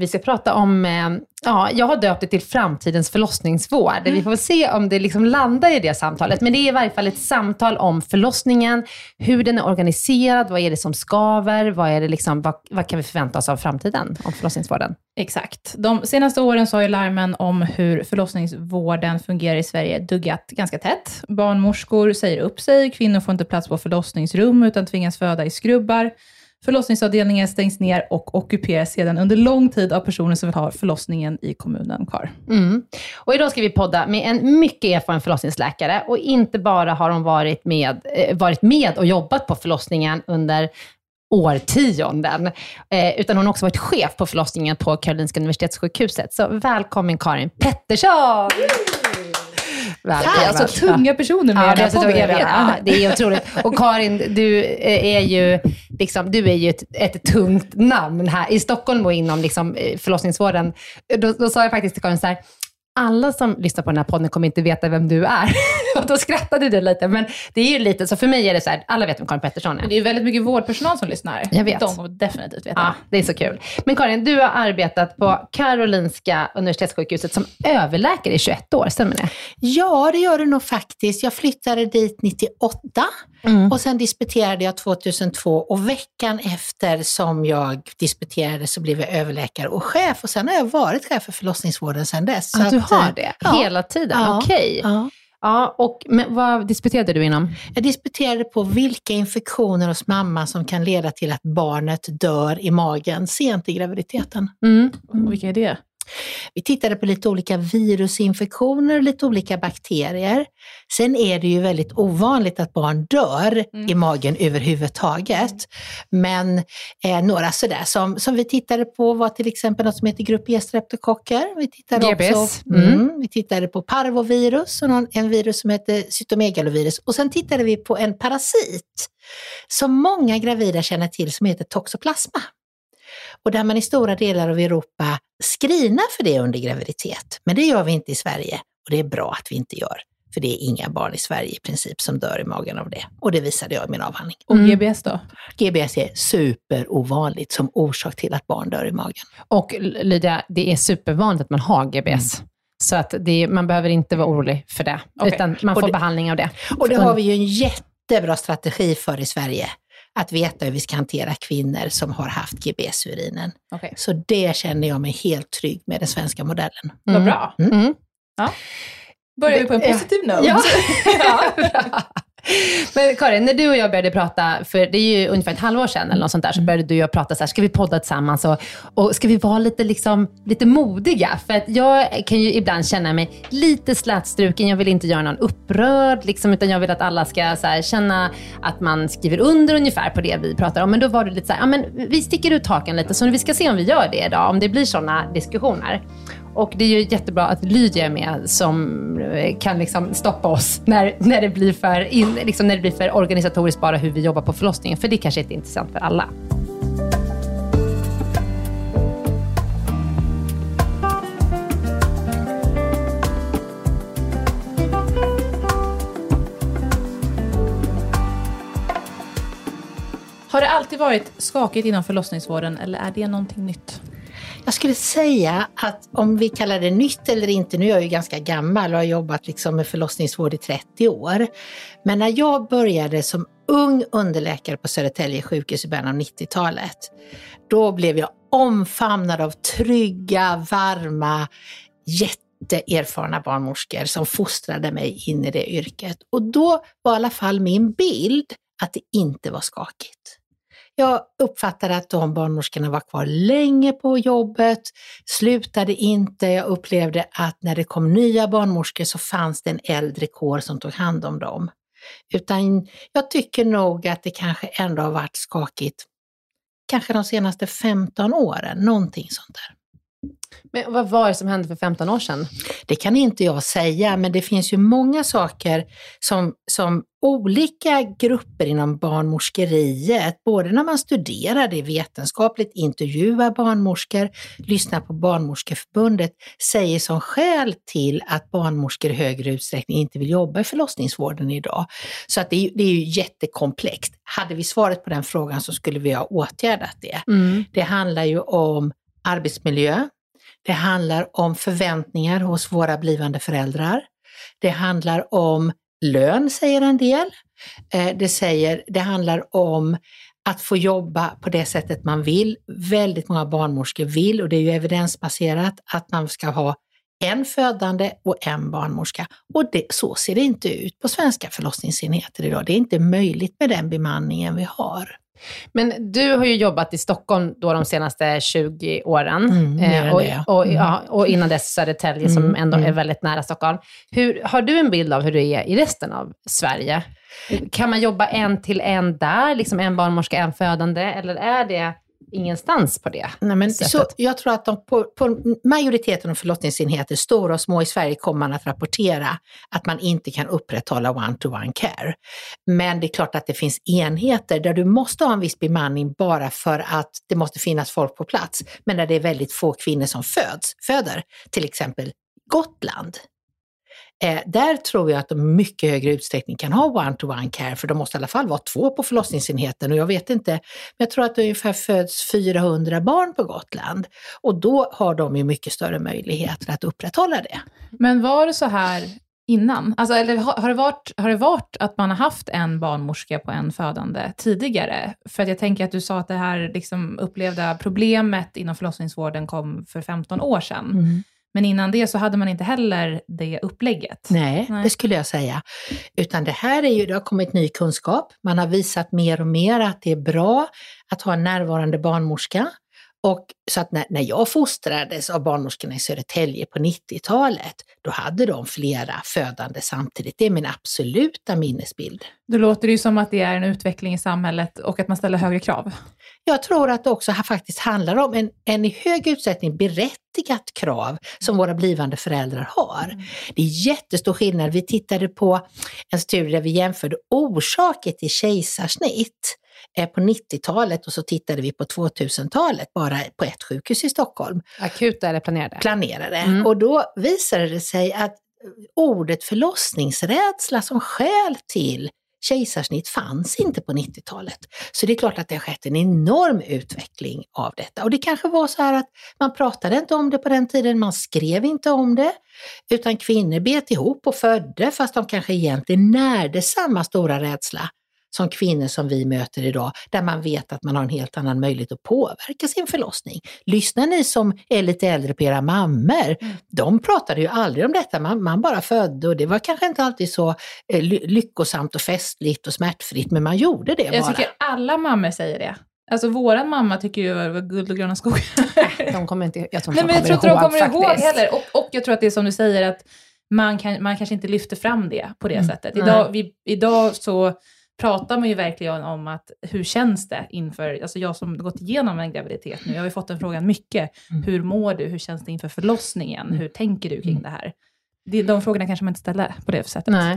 Vi ska prata om, eh, ja, jag har döpt det till framtidens förlossningsvård. Mm. Vi får väl se om det liksom landar i det samtalet. Men det är i varje fall ett samtal om förlossningen, hur den är organiserad, vad är det som skaver, vad, är det liksom, vad, vad kan vi förvänta oss av framtiden om förlossningsvården? Exakt. De senaste åren så har ju larmen om hur förlossningsvården fungerar i Sverige duggat ganska tätt. Barnmorskor säger upp sig, kvinnor får inte plats på förlossningsrum utan tvingas föda i skrubbar. Förlossningsavdelningen stängs ner och ockuperas sedan under lång tid av personer som vill ha förlossningen i kommunen kvar. Mm. Och idag ska vi podda med en mycket erfaren förlossningsläkare och inte bara har hon varit med, eh, varit med och jobbat på förlossningen under årtionden, eh, utan hon har också varit chef på förlossningen på Karolinska Universitetssjukhuset. Så välkommen Karin Pettersson! Välkomna. Alltså tunga personer med ja, det, alltså, jag vet, ja, det är otroligt. Och Karin, du är ju, liksom, du är ju ett, ett tungt namn här i Stockholm och inom liksom, förlossningsvården. Då, då sa jag faktiskt till Karin så här, alla som lyssnar på den här podden kommer inte veta vem du är. och då skrattade du lite, men det är ju lite, så för mig är det så här, alla vet vem Karin Pettersson är. Det är väldigt mycket vårdpersonal som lyssnar. Jag vet. De kommer definitivt veta. Ja, det är så kul. Men Karin, du har arbetat på Karolinska Universitetssjukhuset som överläkare i 21 år, stämmer det? Ja, det gör det nog faktiskt. Jag flyttade dit 98 mm. och sen disputerade jag 2002 och veckan efter som jag disputerade så blev jag överläkare och chef och sen har jag varit chef för förlossningsvården sen dess. Ja, du har det? Ja. Hela tiden? Ja. Okej. Okay. Ja. Ja, och vad disputerade du inom? Jag disputerade på vilka infektioner hos mamma som kan leda till att barnet dör i magen sent i graviditeten. Mm. Och vilka är det? Vi tittade på lite olika virusinfektioner och lite olika bakterier. Sen är det ju väldigt ovanligt att barn dör mm. i magen överhuvudtaget. Men eh, några sådär som, som vi tittade på var till exempel något som heter grupp E-streptokocker. Vi tittade GBS. Också, mm. Mm, vi tittade på parvovirus och någon, en virus som heter cytomegalovirus. Och sen tittade vi på en parasit som många gravida känner till som heter toxoplasma och där man i stora delar av Europa screenar för det under graviditet. Men det gör vi inte i Sverige och det är bra att vi inte gör. För det är inga barn i Sverige i princip som dör i magen av det. Och det visade jag i min avhandling. Och mm. GBS då? GBS är superovanligt som orsak till att barn dör i magen. Och Lydia, det är supervanligt att man har GBS. Mm. Så att det, man behöver inte vara orolig för det, okay. utan man får det, behandling av det. Och det har vi ju en jättebra strategi för i Sverige att veta hur vi ska hantera kvinnor som har haft GBS i urinen. Okay. Så det känner jag mig helt trygg med den svenska modellen. Mm. Vad bra. Mm. Ja. Börjar vi på en positiv note? Ja. ja. Men Karin, när du och jag började prata, för det är ju ungefär ett halvår sedan eller något sånt där, så började du och jag prata så här, ska vi podda tillsammans och, och ska vi vara lite, liksom, lite modiga? För att jag kan ju ibland känna mig lite slätstruken, jag vill inte göra någon upprörd, liksom, utan jag vill att alla ska här, känna att man skriver under ungefär på det vi pratar om. Men då var det lite så här, ja men vi sticker ut hakan lite, så vi ska se om vi gör det idag, om det blir sådana diskussioner. Och det är ju jättebra att Lydia är med som eh, kan liksom stoppa oss när, när, det blir för in, liksom när det blir för organisatoriskt bara hur vi jobbar på förlossningen. För det kanske inte är intressant för alla. Har det alltid varit skakigt inom förlossningsvården eller är det någonting nytt? Jag skulle säga att om vi kallar det nytt eller inte, nu är jag ju ganska gammal och har jobbat liksom med förlossningsvård i 30 år. Men när jag började som ung underläkare på Södertälje sjukhus i början av 90-talet, då blev jag omfamnad av trygga, varma, jätteerfarna barnmorskor som fostrade mig in i det yrket. Och då var i alla fall min bild att det inte var skakigt. Jag uppfattade att de barnmorskorna var kvar länge på jobbet, slutade inte. Jag upplevde att när det kom nya barnmorskor så fanns det en äldre kår som tog hand om dem. Utan jag tycker nog att det kanske ändå har varit skakigt, kanske de senaste 15 åren, någonting sånt där. Men vad var det som hände för 15 år sedan? Det kan inte jag säga, men det finns ju många saker som, som olika grupper inom barnmorskeriet, både när man studerar det vetenskapligt, intervjuar barnmorskor, lyssnar på Barnmorskeförbundet, säger som skäl till att barnmorskor i högre utsträckning inte vill jobba i förlossningsvården idag. Så att det, är, det är ju jättekomplext. Hade vi svaret på den frågan så skulle vi ha åtgärdat det. Mm. Det handlar ju om arbetsmiljö. Det handlar om förväntningar hos våra blivande föräldrar. Det handlar om lön, säger en del. Eh, det, säger, det handlar om att få jobba på det sättet man vill. Väldigt många barnmorskor vill, och det är ju evidensbaserat, att man ska ha en födande och en barnmorska. Och det, så ser det inte ut på svenska förlossningsenheter idag. Det är inte möjligt med den bemanningen vi har. Men du har ju jobbat i Stockholm då de senaste 20 åren. Mm, än och, det. och, Mm. ja, och innan dess Södertälje som Mm, ändå är mm. väldigt nära Stockholm. Hur, har du en bild av hur det är i resten av Sverige? Kan man jobba en till en där, liksom en barnmorska, en födande, eller är det ingenstans på det Nej, men sättet? så, jag tror att de på, på majoriteten av förlossningsenheter, stora och små i Sverige, kommer man att rapportera att man inte kan upprätthålla one-to-one care. Men det är klart att det finns enheter där du måste ha en viss bemanning bara för att det måste finnas folk på plats, men där det är väldigt få kvinnor som föds, föder, till exempel Gotland. Eh, där tror jag att de i mycket högre utsträckning kan ha one-to-one care, för de måste i alla fall vara två på förlossningsenheten och jag vet inte, men jag tror att det ungefär föds 400 barn på Gotland och då har de ju mycket större möjligheter att upprätthålla det. Men var det så här innan? Alltså, eller har, har, det varit, har det varit att man har haft en barnmorska på en födande tidigare? För att jag tänker att du sa att det här liksom upplevda problemet inom förlossningsvården kom för 15 år sedan. Men innan det så hade man inte heller det upplägget. Nej, Nej. det skulle jag säga. Utan det här är ju, det har kommit ny kunskap. Man har visat mer och mer att det är bra att ha en närvarande barnmorska. Och så att när, när jag fostrades av barnmorskorna i Södertälje på 90-talet, då hade de flera födande samtidigt. Det är min absoluta minnesbild. Då låter det ju som att det är en utveckling i samhället och att man ställer högre krav. Jag tror att det också faktiskt handlar om en, en i hög utsträckning berättigat krav som våra blivande föräldrar har. Det är jättestor skillnad. Vi tittade på en studie där vi jämförde orsaker till kejsarsnitt på 90-talet och så tittade vi på 2000-talet bara på ett sjukhus i Stockholm Akuta eller planerade? planerade. Mm. Och då visade det sig att ordet förlossningsrädsla som skäl till kejsarsnitt fanns inte på 90-talet. Så det är klart att det har skett en enorm utveckling av detta. Och det kanske var så här att man pratade inte om det på den tiden, man skrev inte om det, utan kvinnor bet ihop och födde fast de kanske egentligen närde samma stora rädsla som kvinnor som vi möter idag, där man vet att man har en helt annan möjlighet att påverka sin förlossning. Lyssnar ni som är lite äldre på era mammor, de pratade ju aldrig om detta, man, man bara födde och det var kanske inte alltid så eh, ly- lyckosamt och festligt och smärtfritt, men man gjorde det Jag bara. tycker alla mammor säger det. Alltså våran mamma tycker ju det var guld och gröna skogar. De kommer inte, jag tror Nej, inte men de jag tror kommer inte de ihåg kommer ihåg faktiskt. heller. Och, och jag tror att det är som du säger, att man, kan, man kanske inte lyfter fram det på det Mm. sättet. Idag, vi, idag så pratar man ju verkligen om att hur känns det inför, alltså jag som gått igenom en graviditet nu, jag har ju fått den frågan mycket. Mm. Hur mår du? Hur känns det inför förlossningen? Hur tänker du kring Mm. det här? De frågorna kanske man inte ställer på det sättet. Nej.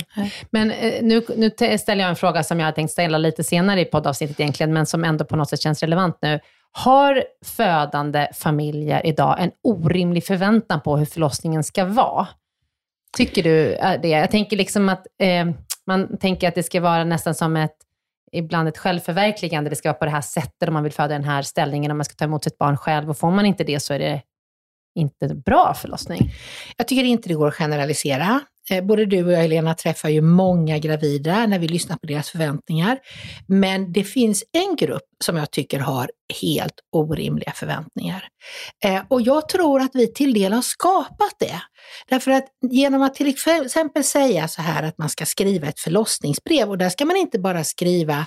Men eh, nu, nu ställer jag en fråga som jag hade tänkt ställa lite senare i poddavsnittet egentligen, men som ändå på något sätt känns relevant nu. Har födande familjer idag en orimlig förväntan på hur förlossningen ska vara? Tycker du eh, det? Jag tänker liksom att eh, man tänker att det ska vara nästan som ett ibland ett självförverkligande. Det ska vara på det här sättet om man vill föda den här ställningen, om man ska ta emot sitt barn själv. Och får man inte det så är det inte bra förlossning. Jag tycker inte det går att generalisera. Eh, både du och jag, Helena, träffar ju många gravida när vi lyssnar på deras förväntningar. Men det finns en grupp som jag tycker har helt orimliga förväntningar. Eh, och jag tror att vi till del har skapat det. Därför att genom att till exempel säga så här att man ska skriva ett förlossningsbrev och där ska man inte bara skriva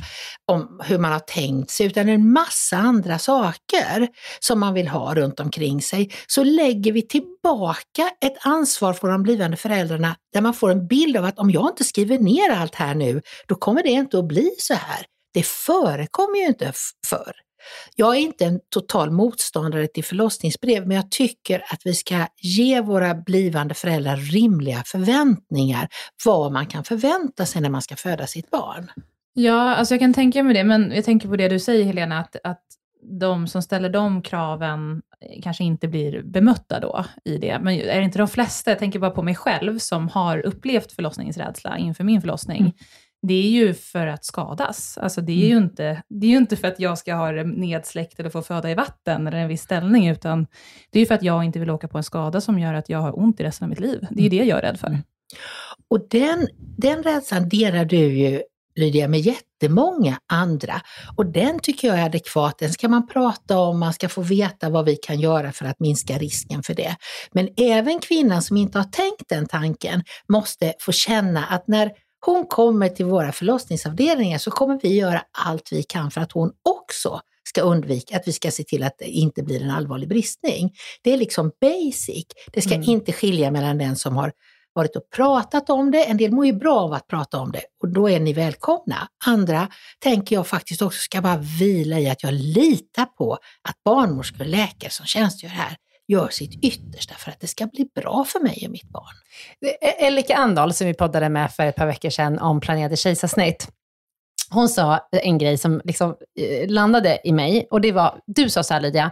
om hur man har tänkt sig utan en massa andra saker som man vill ha runt omkring sig, så lägger vi tillbaka ett ansvar för de blivande föräldrarna där man får en bild av att om jag inte skriver ner allt här nu, då kommer det inte att bli så här. Det förekommer ju inte förr. Jag är inte en total motståndare till förlossningsbrev, men jag tycker att vi ska ge våra blivande föräldrar rimliga förväntningar, vad man kan förvänta sig när man ska föda sitt barn. Ja, alltså jag kan tänka mig det, men jag tänker på det du säger Helena, att, att de som ställer de kraven kanske inte blir bemötta då i det. Men är det inte de flesta, jag tänker bara på mig själv, som har upplevt förlossningsrädsla inför min förlossning, mm det är ju för att skadas. Alltså det, är ju mm. inte, det är ju inte för att jag ska ha det nedsläckt eller få föda i vatten eller en viss ställning, utan det är ju för att jag inte vill åka på en skada som gör att jag har ont i resten av mitt liv. Det är ju det jag är rädd för. Mm. Och den, den rädslan delar du ju Lydia med jättemånga andra. Och den tycker jag är adekvat. Den ska man prata om, man ska få veta vad vi kan göra för att minska risken för det. Men även kvinnan som inte har tänkt den tanken måste få känna att när hon kommer till våra förlossningsavdelningar så kommer vi göra allt vi kan för att hon också ska undvika, att vi ska se till att det inte blir en allvarlig bristning. Det är liksom basic. Det ska mm. inte skilja mellan den som har varit och pratat om det. En del mår ju bra av att prata om det och då är ni välkomna. Andra tänker jag faktiskt också ska bara vila i att jag litar på att barnmorskor och läkare som tjänstgör här gör sitt yttersta för att det ska bli bra för mig och mitt barn. Elika Andahl, som vi poddade med för ett par veckor sedan om planerade kejsarsnitt, hon sa en grej som liksom eh, landade i mig och det var, du sa så här Lydia,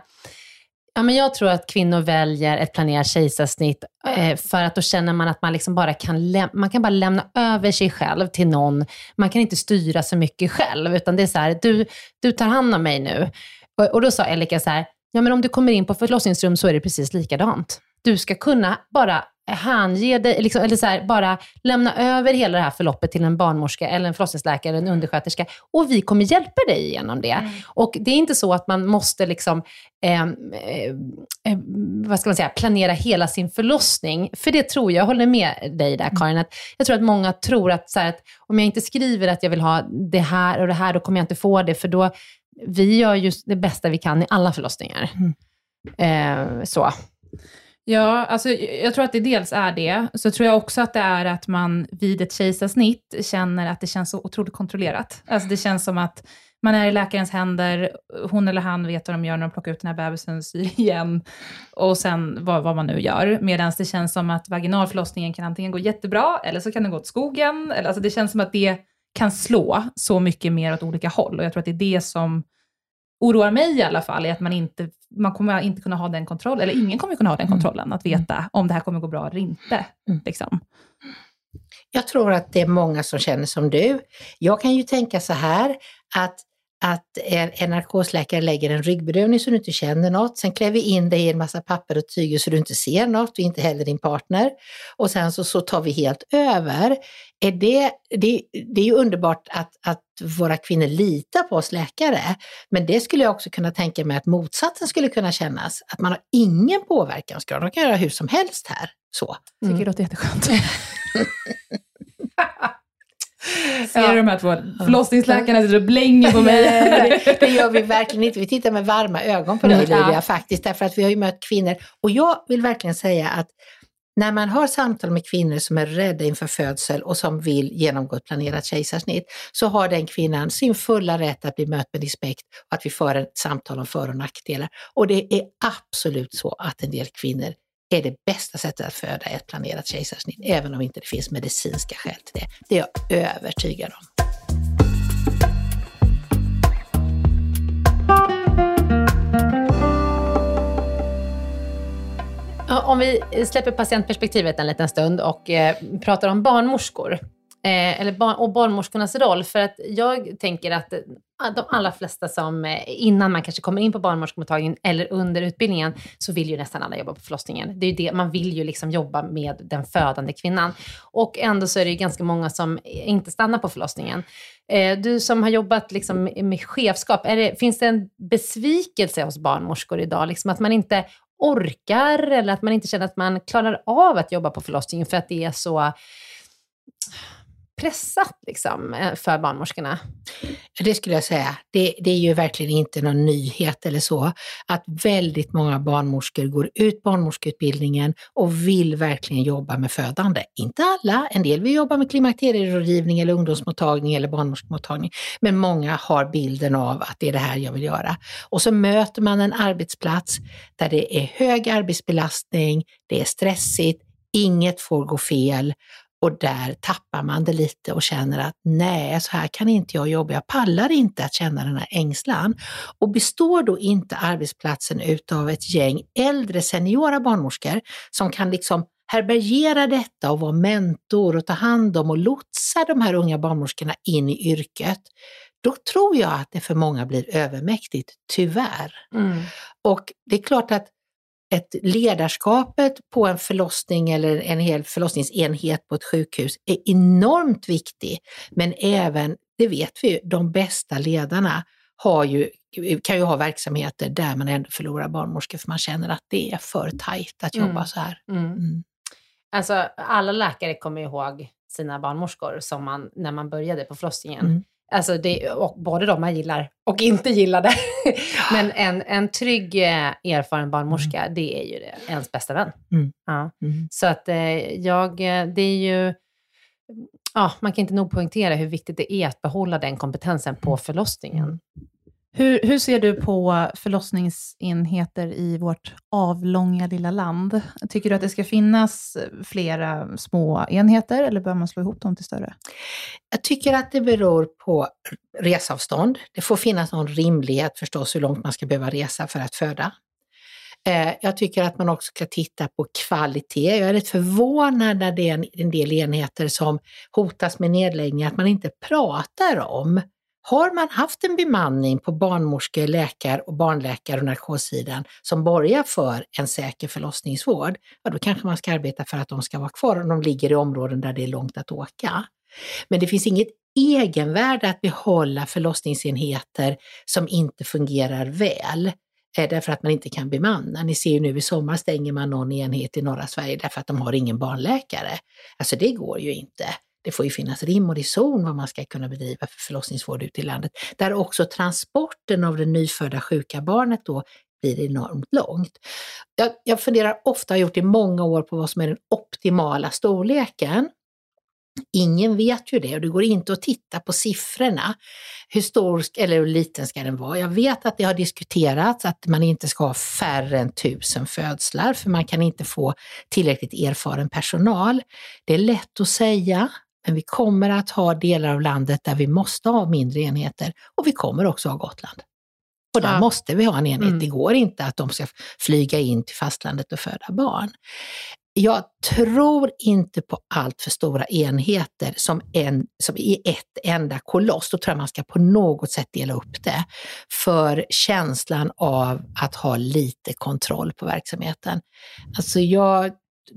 Ja, men jag tror att kvinnor väljer ett planerat kejsarsnitt eh, för att då känner man att man liksom bara kan, man kan bara lämna över sig själv till någon. Man kan inte styra så mycket själv, utan det är så här, du, du tar hand om mig nu. Och, och då sa Elika så här, Ja, men om du kommer in på förlossningsrum så är det precis likadant. Du ska kunna bara hänge dig, liksom, eller så här, bara lämna över hela det här förloppet till en barnmorska, eller en förlossningsläkare, eller en undersköterska. Och vi kommer hjälpa dig igenom det. Mm. Och det är inte så att man måste liksom, eh, eh, vad ska man säga, planera hela sin förlossning. För det tror jag, jag håller med dig där Karin, att jag tror att många tror att, så här, att om jag inte skriver att jag vill ha det här och det här, då kommer jag inte få det, för då vi gör just det bästa vi kan i alla förlossningar. Mm. Eh, så. Ja, alltså, jag tror att det dels är det. Så tror jag också att det är att man vid ett kejsarsnitt känner att det känns så otroligt kontrollerat. Alltså det känns som att man är i läkarens händer, hon eller han vet vad de gör när de plockar ut den här bebisen, syr igen, och sen vad, vad man nu gör. Medan det känns som att vaginalförlossningen kan antingen gå jättebra, eller så kan den gå åt skogen. Eller, alltså det känns som att det kan slå så mycket mer åt olika håll. Och jag tror att det är det som oroar mig i alla fall, är att man inte man kommer inte kunna ha den kontrollen, eller ingen kommer kunna ha den mm. kontrollen, att veta om det här kommer gå bra eller inte. Mm. Liksom. Jag tror att det är många som känner som du. Jag kan ju tänka så här, att att en narkosläkare lägger en ryggbedövning så du inte känner något. Sen klär vi in dig i en massa papper och tyger så du inte ser något och inte heller din partner. Och sen så, så tar vi helt över. Är det, det, det är ju underbart att, att våra kvinnor litar på oss läkare. Men det skulle jag också kunna tänka mig att motsatsen skulle kunna kännas. Att man har ingen påverkansgrad. De kan göra hur som helst här. Så. Mm. Tycker det låter jätteskönt. Ser ja. du de här två förlossningsläkarna sitter och blänger på mig? det, det gör vi verkligen inte. Vi tittar med varma ögon på dig Lydia ja. faktiskt, därför att vi har ju mött kvinnor. Och jag vill verkligen säga att när man har samtal med kvinnor som är rädda inför födsel och som vill genomgå ett planerat kejsarsnitt, så har den kvinnan sin fulla rätt att bli mött med respekt och att vi för ett samtal om för och nackdelar. Och det är absolut så att en del kvinnor är det bästa sättet att föda ett planerat kejsarsnitt, även om inte det finns medicinska skäl till det. Det är jag övertygad om. Om vi släpper patientperspektivet en liten stund och eh, pratar om barnmorskor. Eh, eller barn, och barnmorskornas roll. För att jag tänker att eh, de allra flesta som, eh, innan man kanske kommer in på barnmorskemottagningen eller under utbildningen, så vill ju nästan alla jobba på förlossningen. Det är ju det, man vill ju liksom jobba med den födande kvinnan. Och ändå så är det ju ganska många som inte stannar på förlossningen. Eh, du som har jobbat liksom med chefskap, är det, finns det en besvikelse hos barnmorskor idag? Liksom att man inte orkar eller att man inte känner att man klarar av att jobba på förlossningen för att det är så pressat liksom, eh, för barnmorskorna? Det skulle jag säga. Det, det, är ju verkligen inte någon nyhet eller så, att väldigt många barnmorskor går ut barnmorskeutbildningen och vill verkligen jobba med födande. Inte alla, en del vill jobba med klimakterierådgivning eller ungdomsmottagning eller barnmorskemottagning, men många har bilden av att det är det här jag vill göra. Och så möter man en arbetsplats där det är hög arbetsbelastning, det är stressigt, inget får gå fel och där tappar man det lite och känner att nej, så här kan inte jag jobba. Jag pallar inte att känna den här ängslan. Och består då inte arbetsplatsen utav ett gäng äldre seniora barnmorskor som kan liksom härbärgera detta och vara mentor och ta hand om och lotsa de här unga barnmorskorna in i yrket, då tror jag att det för många blir övermäktigt, tyvärr. Mm. Och det är klart att ett ledarskapet på en förlossning eller en hel förlossningsenhet på ett sjukhus är enormt viktig. Men även, det vet vi ju, de bästa ledarna har ju, kan ju ha verksamheter där man ändå förlorar barnmorskor för man känner att det är för tajt att jobba mm. så här. Mm. Mm. Alltså alla läkare kommer ihåg sina barnmorskor som man, när man började på förlossningen. Mm. Alltså det, och både de man gillar och inte gillade. Men en, en trygg, eh, erfaren barnmorska, mm. det är ju det, ens bästa vän. Mm. Ja. Mm. Så att eh, jag, eh, det är ju, ja, man kan inte nog poängtera hur viktigt det är att behålla den kompetensen på förlossningen. Hur, hur ser du på förlossningsenheter i vårt avlånga lilla land? Tycker du att det ska finnas flera små enheter eller bör man slå ihop dem till större? Jag tycker att det beror på resavstånd. Det får finnas någon rimlighet förstås hur långt man ska behöva resa för att föda. Eh, jag tycker att man också ska titta på kvalitet. Jag är rätt förvånad när det är en del enheter som hotas med nedläggning, att man inte pratar om har man haft en bemanning på barnmorske, läkar och barnläkare och narkossidan som borgar för en säker förlossningsvård, ja då kanske man ska arbeta för att de ska vara kvar om de ligger i områden där det är långt att åka. Men det finns inget egenvärde att behålla förlossningsenheter som inte fungerar väl eh, därför att man inte kan bemanna. Ni ser ju nu i sommar stänger man någon enhet i norra Sverige därför att de har ingen barnläkare. Alltså det går ju inte det får ju finnas rim och reson vad man ska kunna bedriva för förlossningsvård ute i landet. Där också transporten av det nyfödda sjuka barnet då blir enormt långt. Jag, jag funderar ofta, har gjort i många år, på vad som är den optimala storleken. Ingen vet ju det och det går inte att titta på siffrorna. Hur stor eller hur liten ska den vara? Jag vet att det har diskuterats att man inte ska ha färre än tusen födslar för man kan inte få tillräckligt erfaren personal. Det är lätt att säga, men vi kommer att ha delar av landet där vi måste ha mindre enheter och vi kommer också ha Gotland. Och där ja. måste vi ha en enhet. Mm. Det går inte att de ska flyga in till fastlandet och föda barn. Jag tror inte på allt för stora enheter som, en, som i ett enda koloss. Då tror jag man ska på något sätt dela upp det. För känslan av att ha lite kontroll på verksamheten. Alltså jag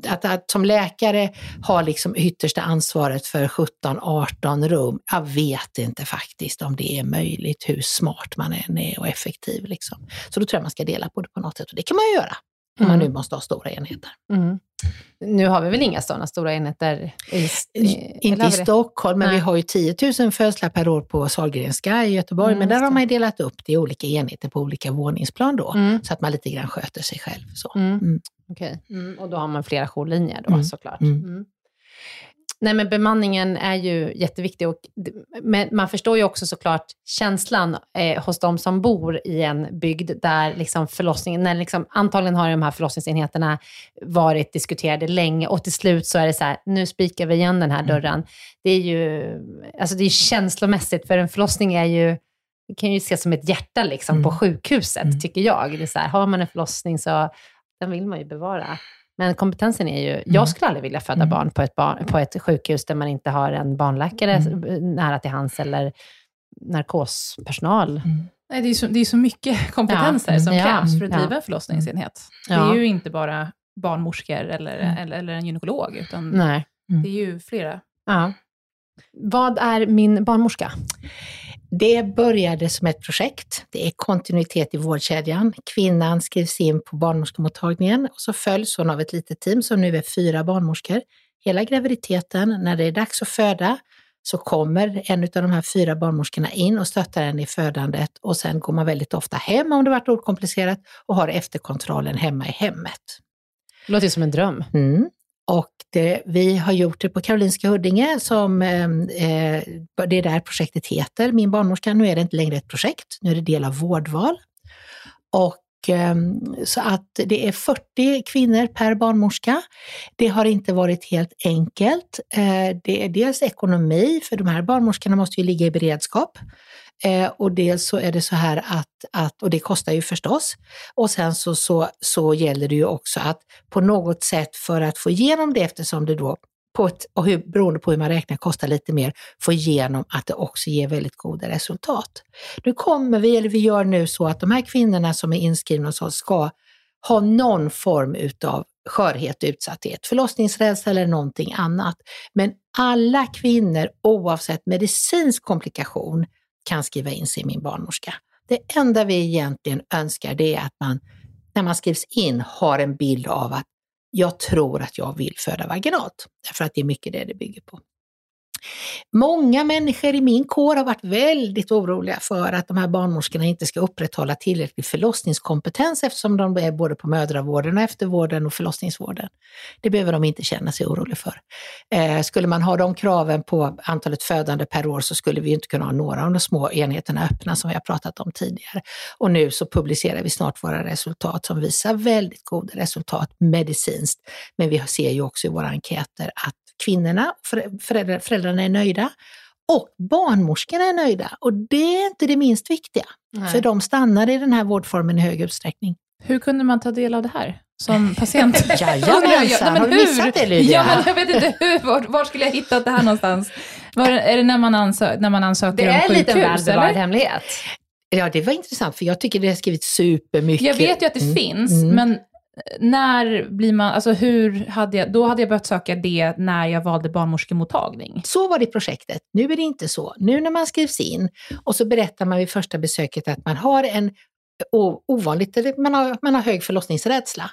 att, att som läkare ha liksom yttersta ansvaret för 17-18 rum, jag vet inte faktiskt om det är möjligt hur smart man än är och effektiv. Liksom. Så då tror jag man ska dela på det på något sätt och det kan man ju göra om man mm. nu måste ha stora enheter. Mm. Nu har vi väl inga sådana stora enheter i, i Inte i Stockholm, men Nej. vi har ju 10 000 födslar per år på Sahlgrenska i Göteborg. Mm, men där har man delat upp det i olika enheter på olika våningsplan då, mm. så att man lite grann sköter sig själv. Så. Mm. mm. Okej, okay. och då har man flera jourlinjer då såklart. Nej, men bemanningen är ju jätteviktig. Och, men man förstår ju också såklart känslan eh, hos de som bor i en bygd där liksom förlossningen, när liksom, antagligen har de här förlossningsenheterna varit diskuterade länge och till slut så är det så här, nu spikar vi igen den här mm. dörren. Det är ju alltså det är känslomässigt, för en förlossning är ju det kan ju ses som ett hjärta liksom, mm. på sjukhuset, mm. tycker jag. Det är så här, har man en förlossning så den vill man ju bevara. Men kompetensen är ju, Mm. jag skulle aldrig vilja föda barn på ett, barn på ett sjukhus där man inte har en barnläkare Mm. nära till hands eller narkospersonal. Nej, det, är så, det är så mycket kompetenser Ja. som Ja. krävs för att Ja. driva en förlossningsenhet. Det Ja. är ju inte bara barnmorskor eller, Mm. eller, eller en gynekolog, utan Nej. det är ju flera. Ja. Vad är min barnmorska? Det började som ett projekt. Det är kontinuitet i vårdkedjan. Kvinnan skrivs in på barnmorskemottagningen och så följs hon av ett litet team som nu är fyra barnmorskor. Hela graviditeten, när det är dags att föda, så kommer en av de här fyra barnmorskorna in och stöttar henne i födandet och sen går man väldigt ofta hem om det varit okomplicerat och har efterkontrollen hemma i hemmet. Det låter som en dröm. Mm. Och det, vi har gjort det på Karolinska Huddinge, som, ehm, eh, det är där projektet heter, Min barnmorska. Nu är det inte längre ett projekt, nu är det del av vårdval. Och eh, så att det är 40 kvinnor per barnmorska. Det har inte varit helt enkelt. Eh, det är dels ekonomi, för de här barnmorskorna måste ju ligga i beredskap. Eh, och dels så är det så här att, att, och det kostar ju förstås, och sen så, så, så gäller det ju också att på något sätt för att få igenom det eftersom det då på ett, och hur, beroende på hur man räknar kostar lite mer, få igenom att det också ger väldigt goda resultat. Nu kommer vi, eller vi gör nu så att de här kvinnorna som är inskrivna hos oss ska ha någon form utav skörhet och utsatthet, förlossningsrädsla eller någonting annat. Men alla kvinnor oavsett medicinsk komplikation kan skriva in sig i min barnmorska. Det enda vi egentligen önskar det är att man när man skrivs in har en bild av att jag tror att jag vill föda vaginalt. Därför att det är mycket det det bygger på. Många människor i min kår har varit väldigt oroliga för att de här barnmorskorna inte ska upprätthålla tillräcklig förlossningskompetens eftersom de är både på mödravården, och eftervården och förlossningsvården. Det behöver de inte känna sig oroliga för. Eh, skulle man ha de kraven på antalet födande per år så skulle vi inte kunna ha några av de små enheterna öppna som vi har pratat om tidigare. Och nu så publicerar vi snart våra resultat som visar väldigt goda resultat medicinskt. Men vi ser ju också i våra enkäter att kvinnorna, föräldrar, föräldrarna är nöjda och barnmorskorna är nöjda. Och det är inte det minst viktiga, Nej. för de stannar i den här vårdformen i hög utsträckning. Hur kunde man ta del av det här som patient? Jajamensan, har du missat det Lydia? Ja, men jag vet inte hur. Var, var skulle jag hittat det här någonstans? Var, det- är det när man, ansö, när man ansöker Det om är en sjukhus? liten väl bevarad eller? hemlighet. Ja, det var intressant för jag tycker det har skrivits supermycket. Jag vet ju att det Mm, finns, mm. men när blir man, alltså hur hade jag, då hade jag börjat söka det när jag valde barnmorskemottagning. Så var det i projektet. Nu är det inte så. Nu när man skrivs in och så berättar man vid första besöket att man har en ovanligt, eller man har, man har hög förlossningsrädsla.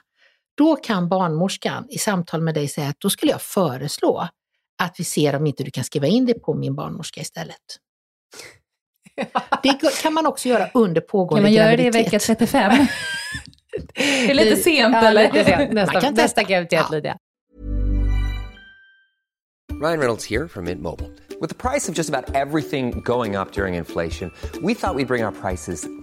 Då kan barnmorskan i samtal med dig säga att då skulle jag föreslå att vi ser om inte du kan skriva in det på min barnmorska istället. Det kan man också göra under Kan pågående man göra det i graviditet. vecka 35? Det är lite sent ja, eller? Lite sent. Nästa, Man kan testa. nästa graviditet Ja. Lydia. Ryan Reynolds here from Mint Mobile. With the price of just about everything going up during inflation, we thought we'd bring our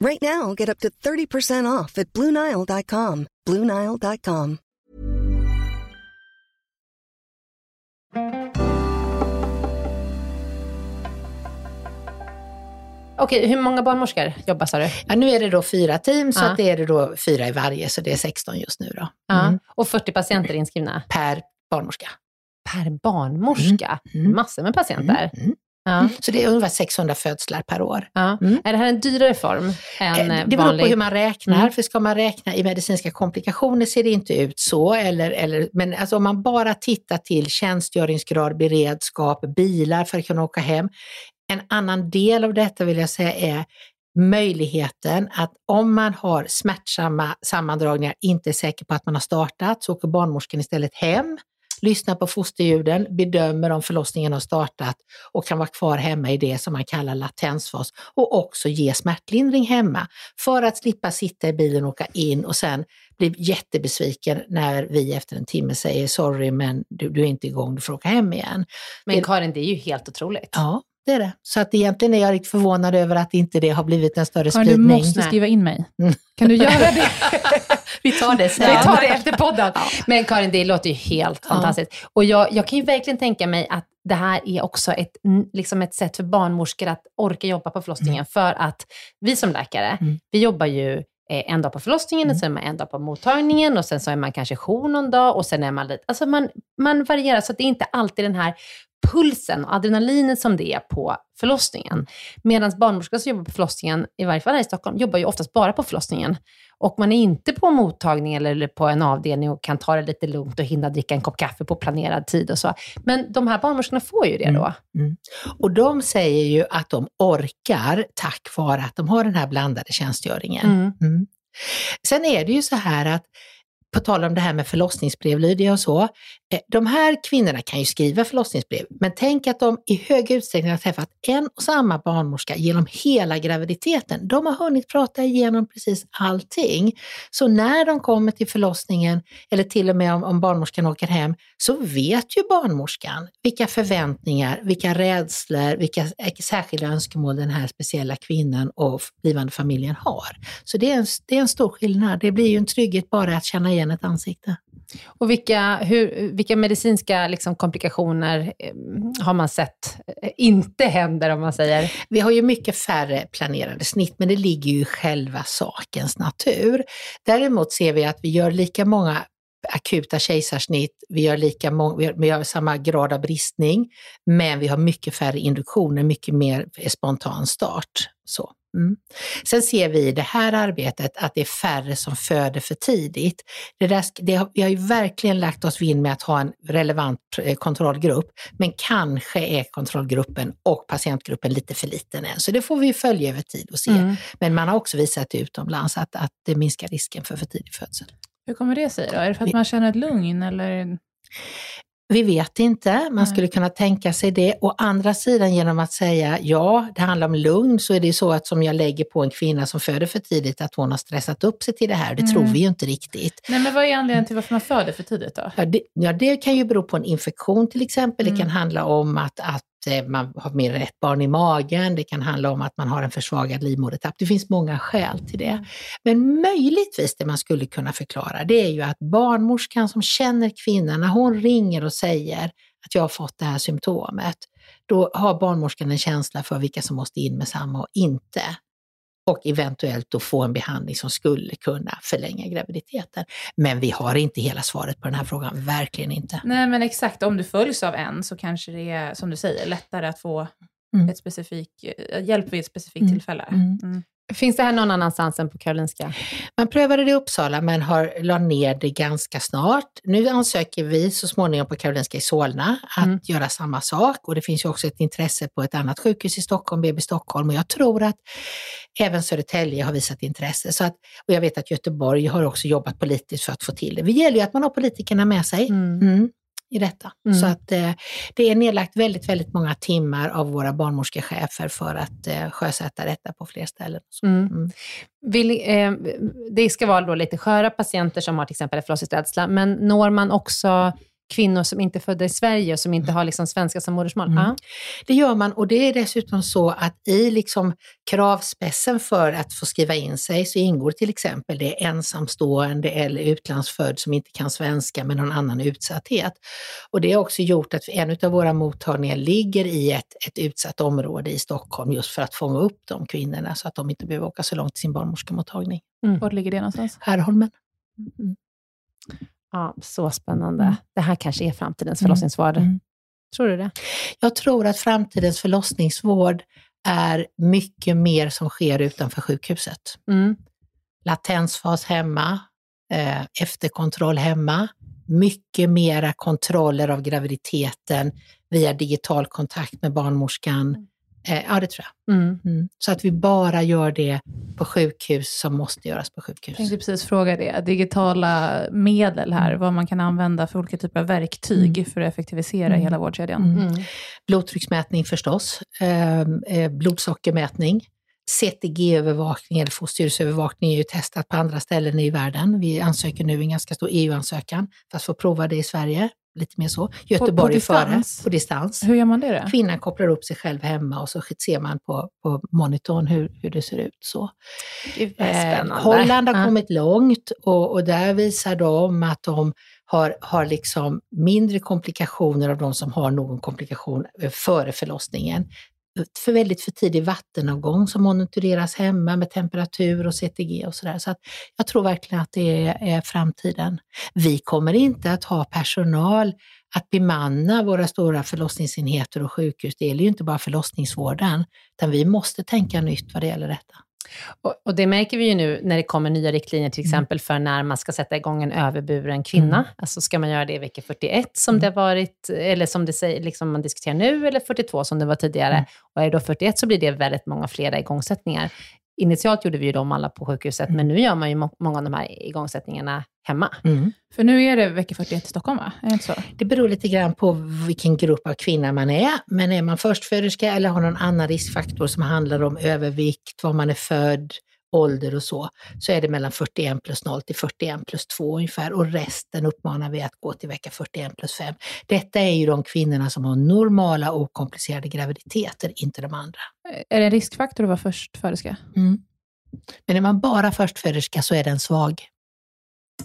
Right now, get up to 30% off at BlueNile.com. BlueNile.com. Okej, hur många barnmorskor jobbar sa du? Ja, nu är det då fyra team, så Ja. att det är det då fyra i varje, så det är 16 just nu då. Ja. Mm. Och 40 patienter inskrivna Per barnmorska. per barnmorska. Mm. Massor med patienter. Mm. Ja. Så det är ungefär 600 födslar per år. Ja. Mm. Är det här en dyrare form än Eh, eh, Det beror vanlig? på hur man räknar, Mm. för ska man räkna i medicinska komplikationer ser det inte ut så. Eller, eller, men alltså om man bara tittar till tjänstgöringsgrad, beredskap, bilar för att kunna åka hem. En annan del av detta vill jag säga är möjligheten att om man har smärtsamma sammandragningar, inte är säker på att man har startat, så åker barnmorskan istället hem, lyssnar på fosterljuden, bedömer om förlossningen har startat och kan vara kvar hemma i det som man kallar latensfas och också ge smärtlindring hemma för att slippa sitta i bilen och åka in och sen bli jättebesviken när vi efter en timme säger sorry men du, du är inte igång, du får åka hem igen. Men Karin, det är ju helt otroligt. Ja, det är det. Så att egentligen är jag riktigt förvånad över att inte det har blivit en större Karin, spridning. du måste skriva in mig. Kan du göra det? Vi tar det sen. Vi tar det efter podden. Men Karin, det låter ju helt fantastiskt. Och jag, jag kan ju verkligen tänka mig att det här är också ett, liksom ett sätt för barnmorskor att orka jobba på förlossningen. För att vi som läkare, vi jobbar ju eh, en dag på förlossningen, och sen är man en dag på mottagningen och sen så är man kanske jour någon dag och sen är man lite... Alltså man, man varierar, så att det är inte alltid den här pulsen och adrenalinet som det är på förlossningen. Medan barnmorskor som jobbar på förlossningen, i varje fall här i Stockholm, jobbar ju oftast bara på förlossningen. Och man är inte på mottagning eller på en avdelning och kan ta det lite lugnt och hinna dricka en kopp kaffe på planerad tid och så. Men de här barnmorskorna får ju det då. Mm. Och de säger ju att de orkar tack vare att de har den här blandade tjänstgöringen. Mm. Mm. Sen är det ju så här att på tal om det här med förlossningsbrev, Lydia och så. Eh, de här kvinnorna kan ju skriva förlossningsbrev, men tänk att de i hög utsträckning har träffat en och samma barnmorska genom hela graviditeten. De har hunnit prata igenom precis allting. Så när de kommer till förlossningen, eller till och med om, om barnmorskan åker hem, så vet ju barnmorskan vilka förväntningar, vilka rädslor, vilka eh, särskilda önskemål den här speciella kvinnan och blivande familjen har. Så det är en, det är en stor skillnad. Det blir ju en trygghet bara att känna igen ett ansikte. Och vilka, hur, vilka medicinska liksom, komplikationer eh, har man sett eh, inte händer, om man säger? Vi har ju mycket färre planerade snitt, men det ligger ju i själva sakens natur. Däremot ser vi att vi gör lika många akuta kejsarsnitt, vi gör, lika många, vi, har samma grad av bristning, men vi har mycket färre induktioner, mycket mer spontan start. Så. Mm. Sen ser vi i det här arbetet att det är färre som föder för tidigt. Det där, det vi har ju verkligen lagt oss vinn med att ha en relevant eh, kontrollgrupp, men kanske är kontrollgruppen och patientgruppen lite för liten än. Så det får vi följa över tid och se. Mm. Men man har också visat utomlands att, att det minskar risken för för tidig födsel. Hur kommer det sig då? Är det för att man känner ett lugn eller? Vi vet inte, man skulle kunna tänka sig det. Å andra sidan genom att säga ja, det handlar om lugn, så är det så att som jag lägger på en kvinna som föder för tidigt, att hon har stressat upp sig till det här. Det tror Mm. vi ju inte riktigt. Nej, men vad är anledningen till varför man föder för tidigt då? Ja det, ja, det kan ju bero på en infektion till exempel. Det Mm. kan handla om att, att man har mer än ett barn i magen. Det kan handla om att man har en försvagad livmodertapp. Det finns många skäl till det. Men möjligtvis det man skulle kunna förklara, det är ju att barnmorskan som känner kvinnan, när hon ringer och säger att jag har fått det här symptomet, då har barnmorskan en känsla för vilka som måste in med samma och inte. Och eventuellt då få en behandling som skulle kunna förlänga graviditeten. Men vi har inte hela svaret på den här frågan, verkligen inte. Nej, men exakt. Om du följs av en så kanske det är, som du säger, lättare att få Mm. ett specifik, eh, hjälp vid ett specifikt Mm. tillfälle. Mm. Finns det här någon annanstans än på Karolinska? Man prövade det i Uppsala men har la ner det ganska snart. Nu ansöker vi så småningom på Karolinska i Solna att Mm. göra samma sak och det finns ju också ett intresse på ett annat sjukhus i Stockholm, BB Stockholm och jag tror att även Södertälje har visat intresse. Så att, och jag vet att Göteborg har också jobbat politiskt för att få till det. Det gäller ju att man har politikerna med sig. Mm. Mm, i detta. Mm. Så att eh, det är nedlagt väldigt, väldigt många timmar av våra barnmorskechefer för att eh, sjösätta detta på fler ställen. Mm. mm. Vill, eh, det ska vara då lite sköra patienter som har till exempel förlossningsrädsla, men når man också kvinnor som inte är födda i Sverige och som inte har liksom svenska som modersmål? Mm. Ja. Det gör man och det är dessutom så att i liksom kravspessen för att få skriva in sig så ingår till exempel det ensamstående eller utlandsfödd som inte kan svenska med någon annan utsatthet. Och det har också gjort att en av våra mottagningar ligger i ett, ett utsatt område i Stockholm just för att fånga upp de kvinnorna så att de inte behöver åka så långt till sin barnmorskemottagning. Var ligger det någonstans? Skärholmen. Ja, så spännande. Mm. Det här kanske är framtidens Mm. förlossningsvård. Mm. Tror du det? Jag tror att framtidens förlossningsvård är mycket mer som sker utanför sjukhuset. Mm. latensfas hemma, eh, efterkontroll hemma, mycket mera kontroller av graviditeten via digital kontakt med barnmorskan Eh, ja, det tror jag. Mm. Mm. Så att vi bara gör det på sjukhus som måste göras på sjukhus. Jag tänkte precis fråga det. Digitala medel här, vad man kan använda för olika typer av verktyg för att effektivisera Mm. hela vårdkedjan. Mm. Blodtrycksmätning förstås, eh, eh, blodsockermätning, CTG-övervakning eller fosterstyrelseövervakning är ju testat på andra ställen i världen. Vi ansöker nu en ganska stor EU-ansökan för att få prova det i Sverige. Lite mer så. Göteborg är före, distans? på distans. Hur gör man det då? Kvinnan kopplar upp sig själv hemma och så ser man på, på monitorn hur, hur det ser ut. Så. Gud, Eh. Holland har Ja. kommit långt och, och där visar de att de har, har liksom mindre komplikationer av de som har någon komplikation eh, före förlossningen. För väldigt för tidig vattenavgång som monitoreras hemma med temperatur och CTG och sådär. Så att jag tror verkligen att det är, är framtiden. Vi kommer inte att ha personal att bemanna våra stora förlossningsenheter och sjukhus. Det gäller ju inte bara förlossningsvården, utan vi måste tänka nytt vad det gäller detta. Och, och det märker vi ju nu när det kommer nya riktlinjer, till exempel för när man ska sätta igång en överburen kvinna. Mm. Alltså ska man göra det i vecka 41 som det har varit, eller som det säger, liksom man diskuterar nu, eller 42 som det var tidigare. Mm. Och är det då 41 så blir det väldigt många flera igångsättningar. Initialt gjorde vi ju dem alla på sjukhuset, men nu gör man ju må- många av de här igångsättningarna hemma. För nu är det vecka 41 i Stockholm, va? Är det inte så? Det beror lite grann på vilken grupp av kvinna man är. Men är man förstföderska eller har någon annan riskfaktor som handlar om övervikt, var man är född, ålder och så, så är det mellan 41 plus 0 till 41 plus 2 ungefär. Och resten uppmanar vi att gå till vecka 41 plus 5. Detta är ju de kvinnorna som har normala okomplicerade graviditeter, inte de andra. Är det en riskfaktor att vara förstföderska? Mm. Men är man bara förstföderska så är den svag.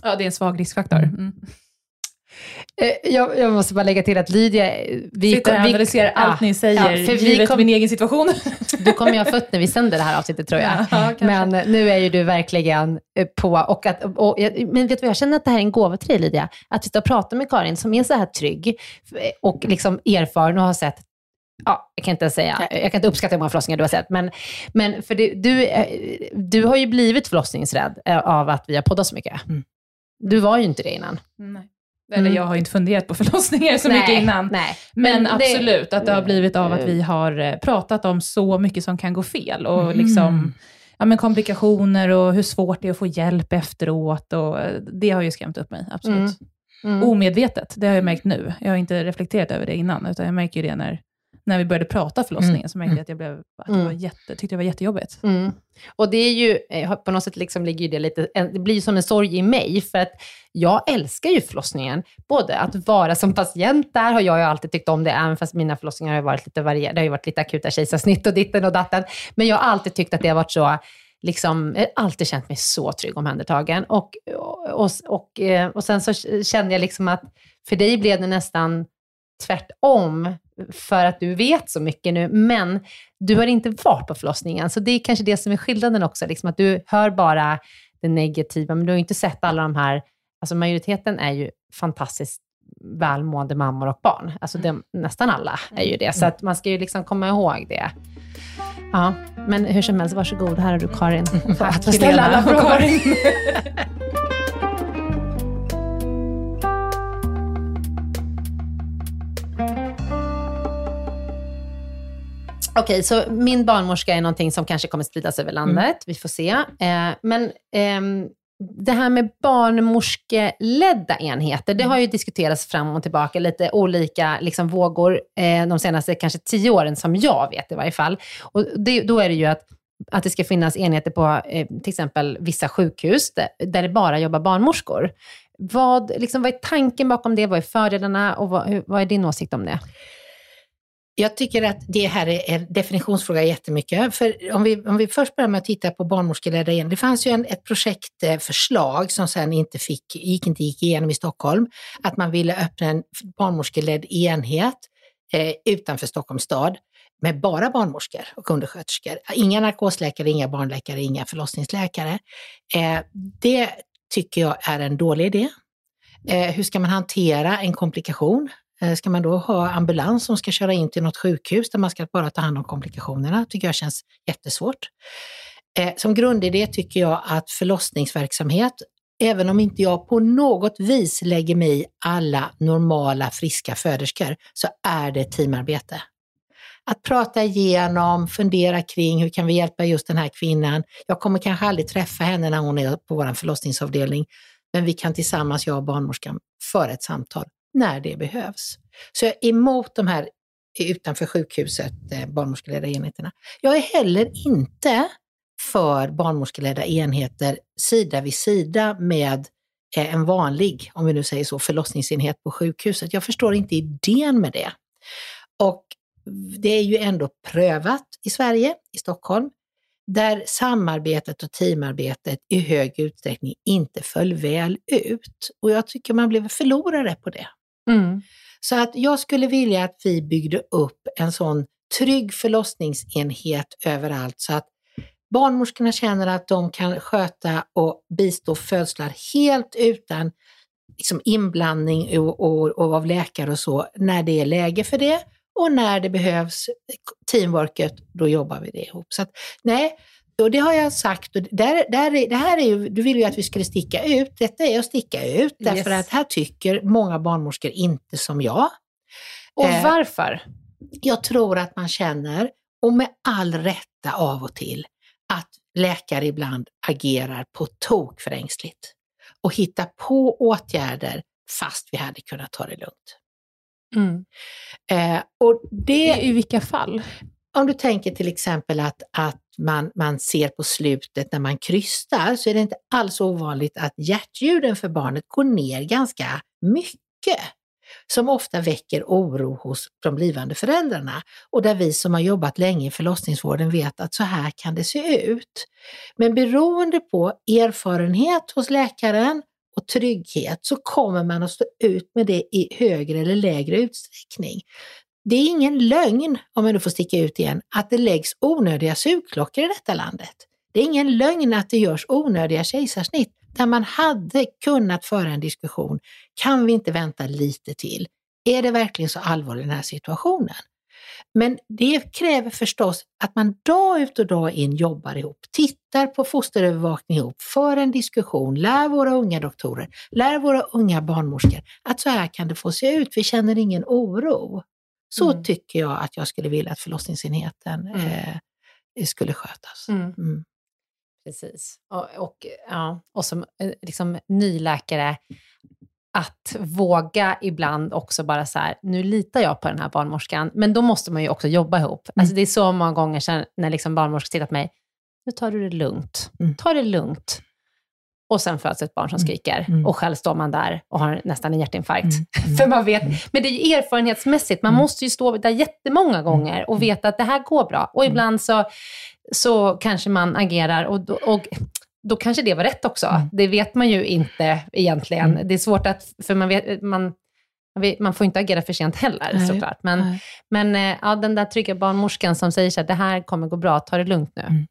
Ja, det är en svag riskfaktor. Mm. Eh, Jag, jag måste bara lägga till att Lydia... Vi, Sitter och analyserar allt ni säger, ja, för vi givet kom- min egen situation. Du kommer ju ha fött när vi sänder det här avsnittet tror jag. Ja, men eh, nu är ju du verkligen eh, på, och att, och, men vet du vad, jag känner att det här är en gåva till dig Lydia. Att sitta och prata med Karin som är så här trygg och liksom erfaren och har sett Ja, jag kan inte säga, jag kan inte uppskatta hur många förlossningar du har sett, men, men för det, du, du har ju blivit förlossningsrädd av att vi har poddat så mycket. Mm. Du var ju inte det innan. Nej. Eller jag har inte funderat på förlossningar så Nej, mycket innan. Nej. Men, det- absolut, att det har blivit av att vi har eh, pratat om så mycket som kan gå fel. Och Mm. liksom, ja, men komplikationer och hur svårt det är att få hjälp efteråt. Och eh, det har ju skrämt upp mig, absolut. Mm. Mm. Omedvetet, det har jag märkt nu. Jag har inte reflekterat över det innan, utan jag märker ju det när, när vi började prata förlossningen, Mm. så märkte jag att jag blev, att det var Mm. jätte, tyckte det var jättejobbigt. Mm. Och det är ju, eh, på något sätt liksom ligger det lite, det blir ju som en sorg i mig, för att jag älskar ju förlossningen. Både att vara som patient där har jag ju alltid tyckt om det, även fast mina förlossningar har ju varit lite varierade. Det har ju varit lite akuta kejsarsnitt och ditten och datten. Men jag har alltid tyckt att det har varit så, liksom, jag har alltid känt mig så trygg omhändertagen. Och, och, och, och eh, sen så kände jag liksom att för dig blev det nästan tvärtom, för att du vet så mycket nu, men du har inte varit på förlossningen. Så det är kanske det som är skillnaden också, liksom att du hör bara det negativa, men du har inte sett alla de här, alltså majoriteten är ju fantastiskt välmående mammor och barn. Alltså det, nästan alla är ju det, så att man ska ju liksom komma ihåg det. Ja, men hur som helst, varsågod, här har du Karin. Att få ställa alla frågor. Okej, så min barnmorska är någonting som kanske kommer spridas över landet. Vi får se. Eh, men ehm, det här med barnmorskeledda enheter, det har ju diskuterats fram och tillbaka, lite olika liksom, vågor eh, de senaste kanske tio åren, som jag vet i varje fall. Och det, då är det ju att, att det ska finnas enheter på eh, till exempel vissa sjukhus, där, där det bara jobbar barnmorskor. Vad, liksom, vad är tanken bakom det? Vad är fördelarna och vad, hur, vad är din åsikt om det? Jag tycker att det här är en definitionsfråga jättemycket. För om vi, om vi först börjar med att titta på barnmorskeledda igen. Det fanns ju en, ett projektförslag som sen inte, fick, gick, inte gick igenom i Stockholm. Att man ville öppna en barnmorskeledd enhet eh, utanför Stockholms stad med bara barnmorskor och undersköterskor. Inga narkosläkare, inga barnläkare, inga förlossningsläkare. Eh, det tycker jag är en dålig idé. Eh, hur ska man hantera en komplikation? Eh, ska man då ha ambulans som ska köra in till något sjukhus där man ska bara ta hand om komplikationerna? tycker jag känns jättesvårt. Eh, som grundidé tycker jag att förlossningsverksamhet, även om inte jag på något vis lägger mig i alla normala friska föderskor, så är det teamarbete. att prata igenom, fundera kring hur kan vi hjälpa just den här kvinnan. Jag kommer kanske aldrig träffa henne när hon är på vår förlossningsavdelning, men vi kan tillsammans, jag och barnmorskan, föra ett samtal när det behövs. Så jag är emot de här utanför sjukhuset, eh, barnmorskeledda enheterna. Jag är heller inte för barnmorskeledda enheter sida vid sida med eh, en vanlig, om vi nu säger så, förlossningsenhet på sjukhuset. Jag förstår inte idén med det. Och det är ju ändå prövat i Sverige, i Stockholm, där samarbetet och teamarbetet i hög utsträckning inte föll väl ut. Och jag tycker man blev förlorare på det. Mm. Så att jag skulle vilja att vi byggde upp en sån trygg förlossningsenhet överallt så att barnmorskorna känner att de kan sköta och bistå födslar helt utan liksom inblandning och, och, och av läkare och så när det är läge för det. Och när det behövs teamworket, då jobbar vi det ihop. Så att, nej, och det har jag sagt. Och där, där är, det här är ju, du vill ju att vi skulle sticka ut. Detta är att sticka ut, därför Yes. att här tycker många barnmorskor inte som jag. Och Eh, varför? Jag tror att man känner, och med all rätta av och till, att läkare ibland agerar på tok för ängsligt och hittar på åtgärder fast vi hade kunnat ta det lugnt. Mm. Eh, och det, I vilka fall? Om du tänker till exempel att, att man, man ser på slutet när man krystar så är det inte alls ovanligt att hjärtljuden för barnet går ner ganska mycket. Som ofta väcker oro hos de blivande föräldrarna. Och där vi som har jobbat länge i förlossningsvården vet att så här kan det se ut. Men beroende på erfarenhet hos läkaren och trygghet så kommer man att stå ut med det i högre eller lägre utsträckning. Det är ingen lögn, om jag nu får sticka ut igen, att det läggs onödiga sugklockor i detta landet. Det är ingen lögn att det görs onödiga kejsarsnitt där man hade kunnat föra en diskussion. Kan vi inte vänta lite till? Är det verkligen så allvarligt i den här situationen? Men det kräver förstås att man dag ut och dag in jobbar ihop, tittar på fosterövervakning ihop, för en diskussion, lär våra unga doktorer, lär våra unga barnmorskor att så här kan det få se ut, vi känner ingen oro. Så Mm. tycker jag att jag skulle vilja att förlossningsenheten eh, skulle skötas. Mm. Mm. Precis. Och, och, ja, och som eh, liksom, ny läkare, att våga ibland också bara så här, nu litar jag på den här barnmorskan, men då måste man ju också jobba ihop. Mm. Alltså, det är så många gånger sedan när liksom barnmorskor tittat på mig, nu tar du det lugnt. Mm. Ta det lugnt. Och sen föds ett barn som Mm. skriker Mm. och själv står man där och har nästan en hjärtinfarkt. Mm. För man vet, men det är ju erfarenhetsmässigt, man Mm. måste ju stå där jättemånga gånger och veta att det här går bra. Och Mm. ibland så, så kanske man agerar och, och då kanske det var rätt också. Mm. Det vet man ju inte egentligen. Mm. Det är svårt att, för man, vet, man, man får inte agera för sent heller Nej. såklart. Men, Nej. men eh, ja, den där trygga barnmorskan som säger så här, det här kommer gå bra, ta det lugnt nu. Mm.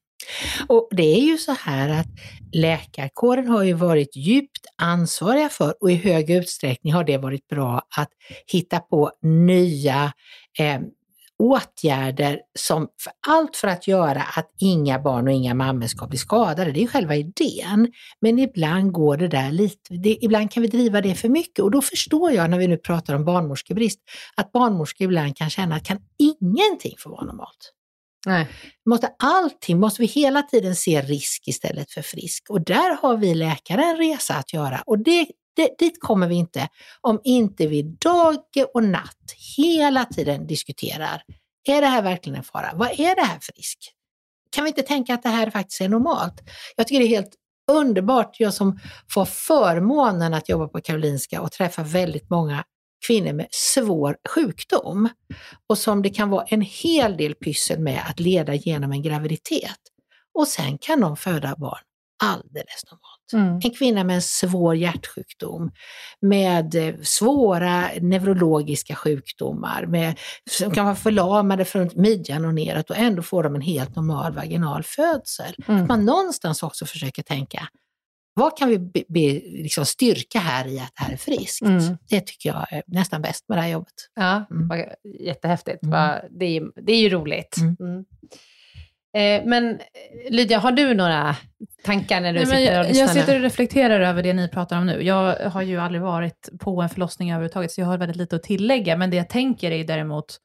Och det är ju så här att läkarkåren har ju varit djupt ansvariga för och i hög utsträckning har det varit bra att hitta på nya eh, åtgärder som för allt för att göra att inga barn och inga mammor ska bli skadade. Det är ju själva idén. Men ibland går det där lite, det, ibland kan vi driva det för mycket och då förstår jag när vi nu pratar om barnmorskebrist att barnmorskor ibland kan känna att kan ingenting få vara normalt? Nej. Måste allting, måste vi hela tiden se risk istället för frisk? Och där har vi läkare en resa att göra och det, det, dit kommer vi inte om inte vi dag och natt hela tiden diskuterar. Är det här verkligen en fara? Vad är det här för risk? Kan vi inte tänka att det här faktiskt är normalt? Jag tycker det är helt underbart, jag som får förmånen att jobba på Karolinska och träffa väldigt många kvinnor med svår sjukdom och som det kan vara en hel del pyssel med att leda genom en graviditet. Och sen kan de föda barn alldeles normalt. Mm. En kvinna med en svår hjärtsjukdom, med eh, svåra neurologiska sjukdomar, med, som kan vara förlamade från midjan och neråt och ändå får de en helt normal vaginal födsel. Mm. Att man någonstans också försöker tänka, vad kan vi be, be, liksom styrka här i att det här är friskt? Mm. Det tycker jag är nästan bäst med det här jobbet. Ja, Mm. vad jättehäftigt. Mm. Det, är, ju- det är ju roligt. Mm. Mm. Eh, men Lydia, har du några tankar när du Nej, sitter och jag, lyssnar jag sitter nu? och reflekterar över det ni pratar om nu. Jag har ju aldrig varit på en förlossning överhuvudtaget, så jag har väldigt lite att tillägga. Men det jag tänker är däremot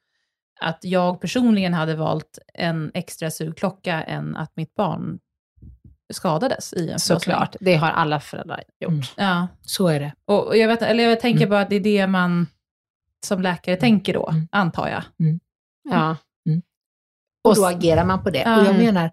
att jag personligen hade valt en extra sugklocka än att mitt barn skadades i en förlossning. Såklart. Det har alla föräldrar gjort. Mm. Ja. Så är det. Och och jag, vet, eller jag tänker Mm. bara att det är det man som läkare tänker då, Mm. antar jag. Ja. Och då agerar man på det. Ja. Och jag menar,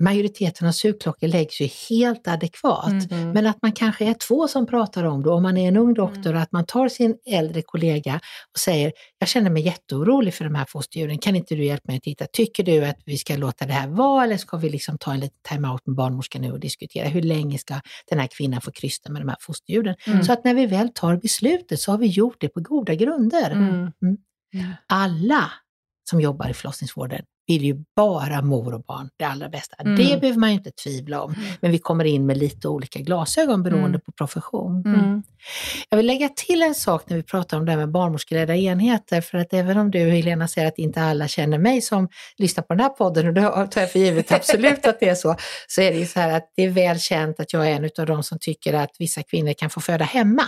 majoriteten av sugklockor läggs ju helt adekvat. Mm. Men att man kanske är två som pratar om det, om man är en ung doktor, att man tar sin äldre kollega och säger, jag känner mig jätteorolig för de här fosterdjuren, kan inte du hjälpa mig att titta? Tycker du att vi ska låta det här vara eller ska vi liksom ta en liten time-out med barnmorskan nu och diskutera hur länge ska den här kvinnan få krysta med de här fosterdjuren? Mm. Så att när vi väl tar beslutet så har vi gjort det på goda grunder. Mm. Alla som jobbar i förlossningsvården vill ju bara mor och barn det allra bästa. Mm. Det behöver man ju inte tvivla om. Men vi kommer in med lite olika glasögon beroende Mm. på profession. Mm. Jag vill lägga till en sak när vi pratar om det här med barnmorskeledda enheter, för att även om du Helena säger att inte alla känner mig som lyssnar på den här podden, och det tar jag för givet absolut att det är så, så är det ju så här att det är väl känt att jag är en av de som tycker att vissa kvinnor kan få föda hemma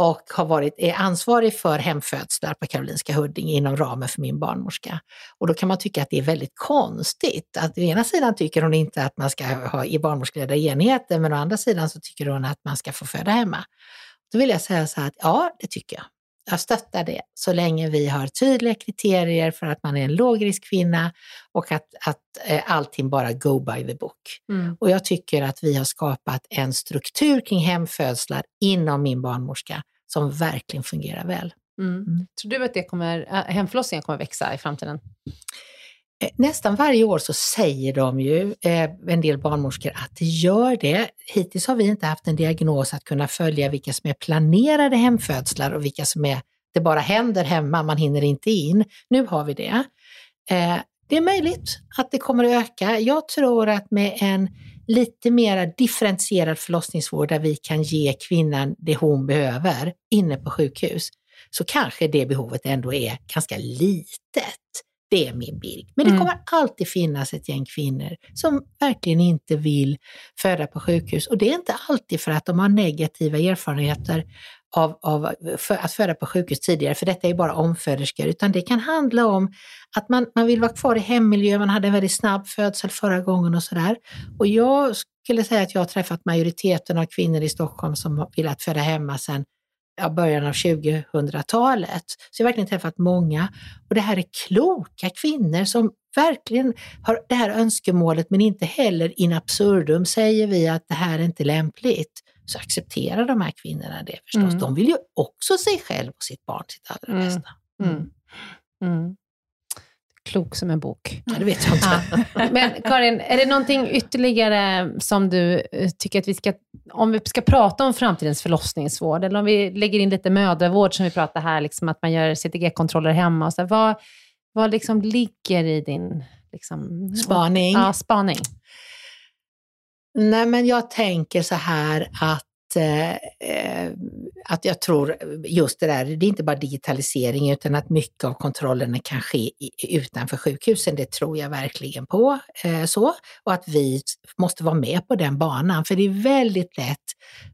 och har varit, är ansvarig för hemfödslar på Karolinska Huddinge inom ramen för min barnmorska. Och då kan man tycka att det är väldigt konstigt att å ena sidan tycker hon inte att man ska ha i barnmorskeledda enheter, men å andra sidan så tycker hon att man ska få föda hemma. Då vill jag säga så här att ja, det tycker jag. Jag stöttar det så länge vi har tydliga kriterier för att man är en lågriskkvinna och att, att eh, allting bara go by the book. Mm. Och jag tycker att vi har skapat en struktur kring hemfödslar inom min barnmorska som verkligen fungerar väl. Mm. Tror du att det kommer, äh, hemförlossningen kommer växa i framtiden? Eh, nästan varje år så säger de ju, eh, en del barnmorskor, att det gör det. Hittills har vi inte haft en diagnos att kunna följa vilka som är planerade hemfödslar och vilka som är, det bara händer hemma, man hinner inte in. Nu har vi det. Eh, det är möjligt att det kommer att öka. Jag tror att med en lite mer differentierad förlossningsvård där vi kan ge kvinnan det hon behöver inne på sjukhus, så kanske det behovet ändå är ganska litet. Det är min bild. Men det Mm. kommer alltid finnas ett gäng kvinnor som verkligen inte vill föda på sjukhus. Och det är inte alltid för att de har negativa erfarenheter av, av för att föda på sjukhus tidigare, för detta är bara omföderskor, utan det kan handla om att man, man vill vara kvar i hemmiljö, man hade en väldigt snabb födsel förra gången och sådär. Och jag skulle säga att jag har träffat majoriteten av kvinnor i Stockholm som har velat föda hemma sedan ja, början av 2000-talet. Så jag har verkligen träffat många. Och det här är kloka kvinnor som verkligen har det här önskemålet men inte heller in absurdum säger vi att det här är inte lämpligt. Så accepterar de här kvinnorna det förstås. Mm. De vill ju också sig själv och sitt barn sitt allra Mm. bästa. Mm. Mm. Klok som en bok. Ja, det vet jag inte. Men Karin, är det någonting ytterligare som du eh, tycker att vi ska, om vi ska prata om framtidens förlossningsvård, eller om vi lägger in lite mödravård som vi pratar här, liksom att man gör CTG-kontroller hemma, och så, vad, vad liksom ligger i din liksom, Spaning. Ja, spaning. Nej, men jag tänker så här att Eh, eh, att jag tror just det där, det är inte bara digitalisering utan att mycket av kontrollerna kan ske i, utanför sjukhusen. Det tror jag verkligen på. Eh, så. Och att vi måste vara med på den banan, för det är väldigt lätt,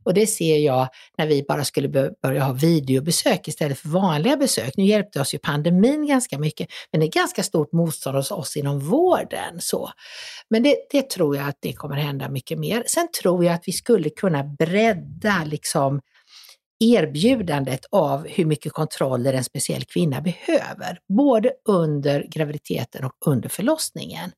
och det ser jag när vi bara skulle börja ha videobesök istället för vanliga besök. Nu hjälpte oss ju pandemin ganska mycket, men det är ganska stort motstånd hos oss inom vården. Så. Men det, det tror jag att det kommer hända mycket mer. Sen tror jag att vi skulle kunna bredda liksom erbjudandet av hur mycket kontroller en speciell kvinna behöver, både under graviditeten och under förlossningen.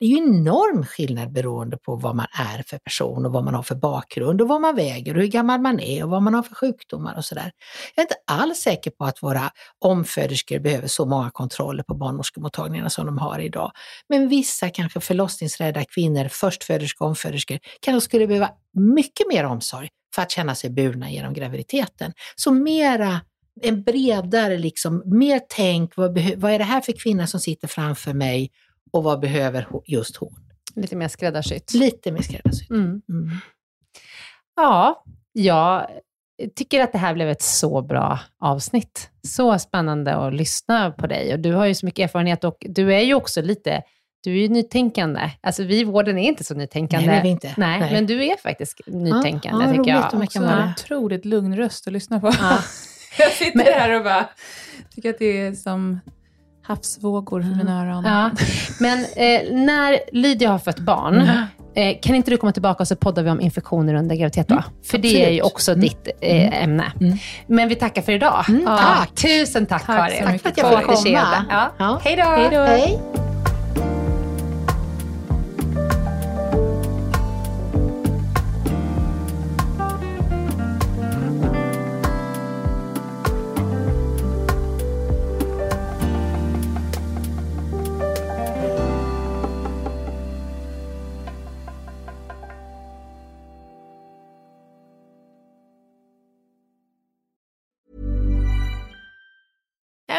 Det är ju enorm skillnad beroende på vad man är för person och vad man har för bakgrund och vad man väger och hur gammal man är och vad man har för sjukdomar och sådär. Jag är inte alls säker på att våra omföderskor behöver så många kontroller på barnmorskemottagningarna som de har idag. Men vissa kanske förlossningsrädda kvinnor, förstföderskor och omföderskor, kanske skulle behöva mycket mer omsorg för att känna sig burna genom graviditeten. Så mera en bredare, liksom, mer tänk, vad, vad är det här för kvinna som sitter framför mig och vad behöver just hon? Lite mer skräddarsytt. Lite mer skräddarsytt. Mm. Mm. Ja, jag tycker att det här blev ett så bra avsnitt. Så spännande att lyssna på dig. Och du har ju så mycket erfarenhet och du är ju också lite, du är ju nytänkande. Alltså vi i vården är inte så nytänkande. Nej, det är vi inte. Nej, Nej. men du är faktiskt nytänkande ja, tycker roligt jag. om jag kan vara en otroligt lugn röst att lyssna på. Ja. jag sitter här och bara tycker att det är som Havsvågor för mina öron. Ja. Men eh, när Lydia har fött barn, eh, kan inte du komma tillbaka och så poddar vi om infektioner under graviditet då? För det är ju absolut. också ditt eh, ämne. Men vi tackar för idag. Ja, tack. Tusen tack, Tack Karin. mycket, för att jag fick komma. Ja. Ja. Hej då. Hej då. Hej.